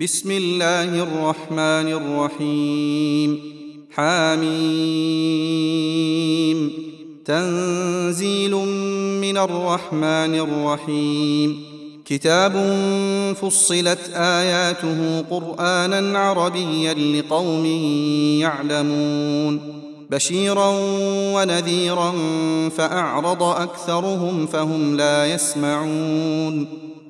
بسم الله الرحمن الرحيم. حاميم تنزيل من الرحمن الرحيم. كتاب فصلت آياته قرانا عربيا لقوم يعلمون. بشيرا ونذيرا فأعرض أكثرهم فهم لا يسمعون.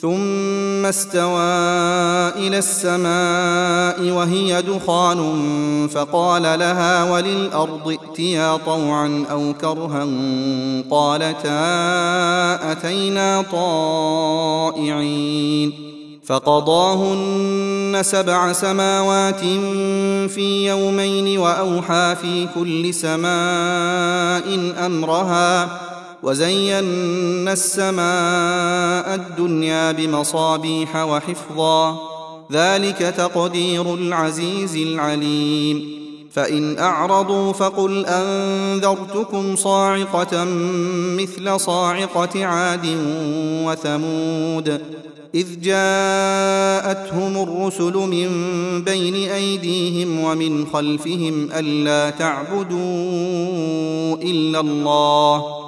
ثم استوى إلى السماء وهي دخان فقال لها وللأرض ائتيا طوعا أو كرها قالتا أتينا طائعين فقضاهن سبع سماوات في يومين وأوحى في كل سماء أمرها وزينا السماء الدنيا بمصابيح وحفظا. ذلك تقدير العزيز العليم. فإن أعرضوا فقل أنذرتكم صاعقة مثل صاعقة عاد وثمود. إذ جاءتهم الرسل من بين أيديهم ومن خلفهم ألا تعبدوا إلا الله.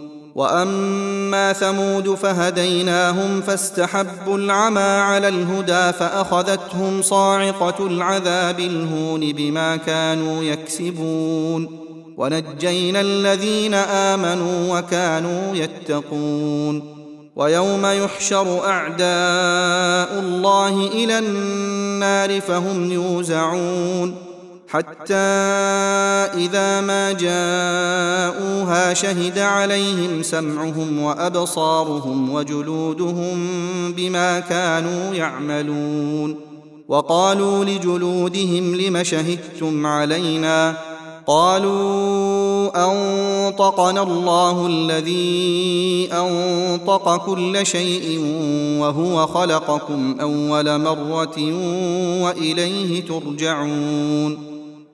وأما ثمود فهديناهم فاستحبوا العمى على الهدى فأخذتهم صاعقة العذاب الهون بما كانوا يكسبون ونجينا الذين آمنوا وكانوا يتقون ويوم يحشر أعداء الله إلى النار فهم يوزعون حتى إذا ما جاءوها شهد عليهم سمعهم وأبصارهم وجلودهم بما كانوا يعملون. وقالوا لجلودهم لم شهدتم علينا؟ قالوا أنطقنا الله الذي أنطق كل شيء وهو خلقكم أول مرة وإليه ترجعون.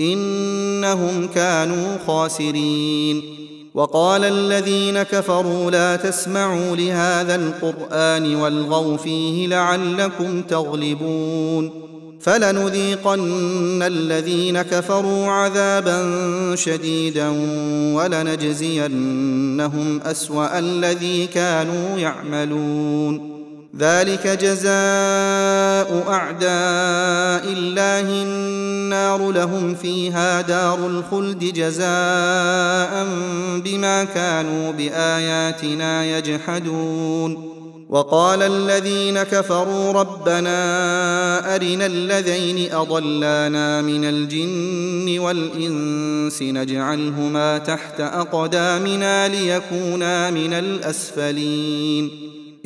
إنهم كانوا خاسرين. وقال الذين كفروا لا تسمعوا لهذا القرآن والغوا فيه لعلكم تغلبون. فلنذيقن الذين كفروا عذابا شديدا ولنجزينهم أسوأ الذي كانوا يعملون. ذلك جزاء أعداء الله النار لهم فيها دار الخلد جزاء بما كانوا بآياتنا يجحدون. وقال الذين كفروا ربنا أرنا الذين أضلانا من الجن والإنس نجعلهما تحت أقدامنا ليكونا من الأسفلين.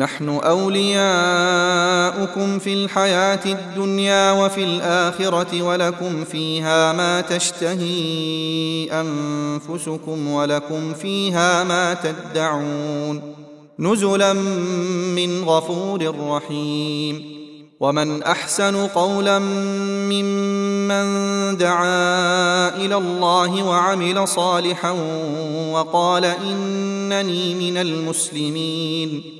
نحن أولياؤكم في الحياة الدنيا وفي الآخرة ولكم فيها ما تشتهي أنفسكم ولكم فيها ما تدعون نزلا من غفور رحيم ومن أحسن قولا ممن دعا إلى الله وعمل صالحا وقال إنني من المسلمين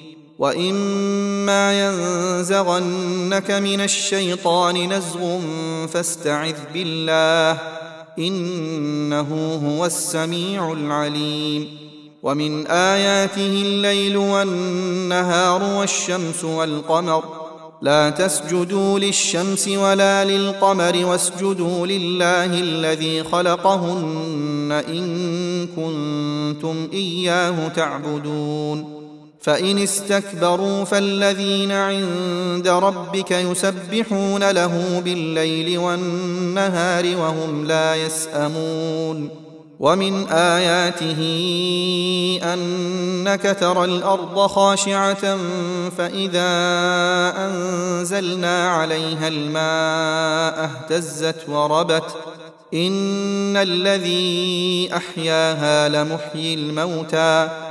واما ينزغنك من الشيطان نزغ فاستعذ بالله انه هو السميع العليم ومن اياته الليل والنهار والشمس والقمر لا تسجدوا للشمس ولا للقمر واسجدوا لله الذي خلقهن ان كنتم اياه تعبدون فإن استكبروا فالذين عند ربك يسبحون له بالليل والنهار وهم لا يسأمون ومن آياته أنك ترى الأرض خاشعة فإذا أنزلنا عليها الماء اهتزت وربت إن الذي أحياها لمحيي الموتى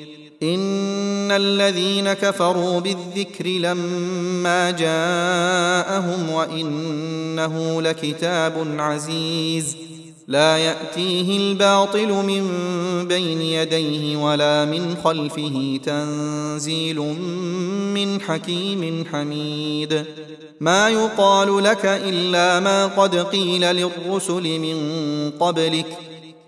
إن الذين كفروا بالذكر لما جاءهم وإنه لكتاب عزيز لا يأتيه الباطل من بين يديه ولا من خلفه تنزيل من حكيم حميد. ما يقال لك إلا ما قد قيل للرسل من قبلك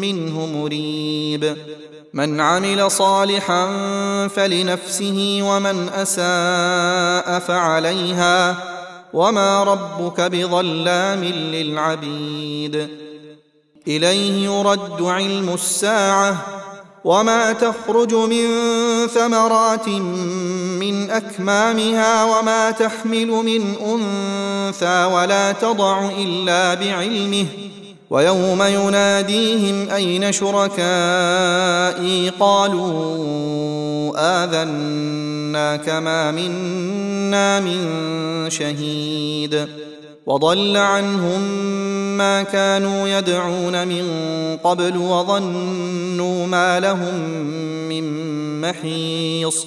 منه مريب. من عمل صالحا فلنفسه ومن أساء فعليها. وما ربك بظلام للعبيد. إليه يرد علم الساعة. وما تخرج من ثمرات من أكمامها. وما تحمل من أنثى. ولا تضع إلا بعلمه. ويوم يناديهم أين شركائي؟ قالوا اذنا كما منا من شهيد. وضل عنهم ما كانوا يدعون من قبل وظنوا ما لهم من محيص.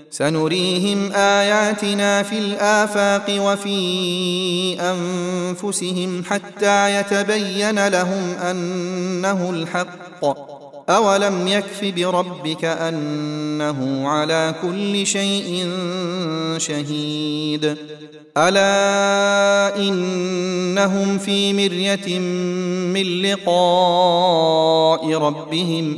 سنريهم آياتنا في الآفاق وفي أنفسهم حتى يتبين لهم أنه الحق. أولم يكف بربك أنه على كل شيء شهيد. ألا إنهم في مرية من لقاء ربهم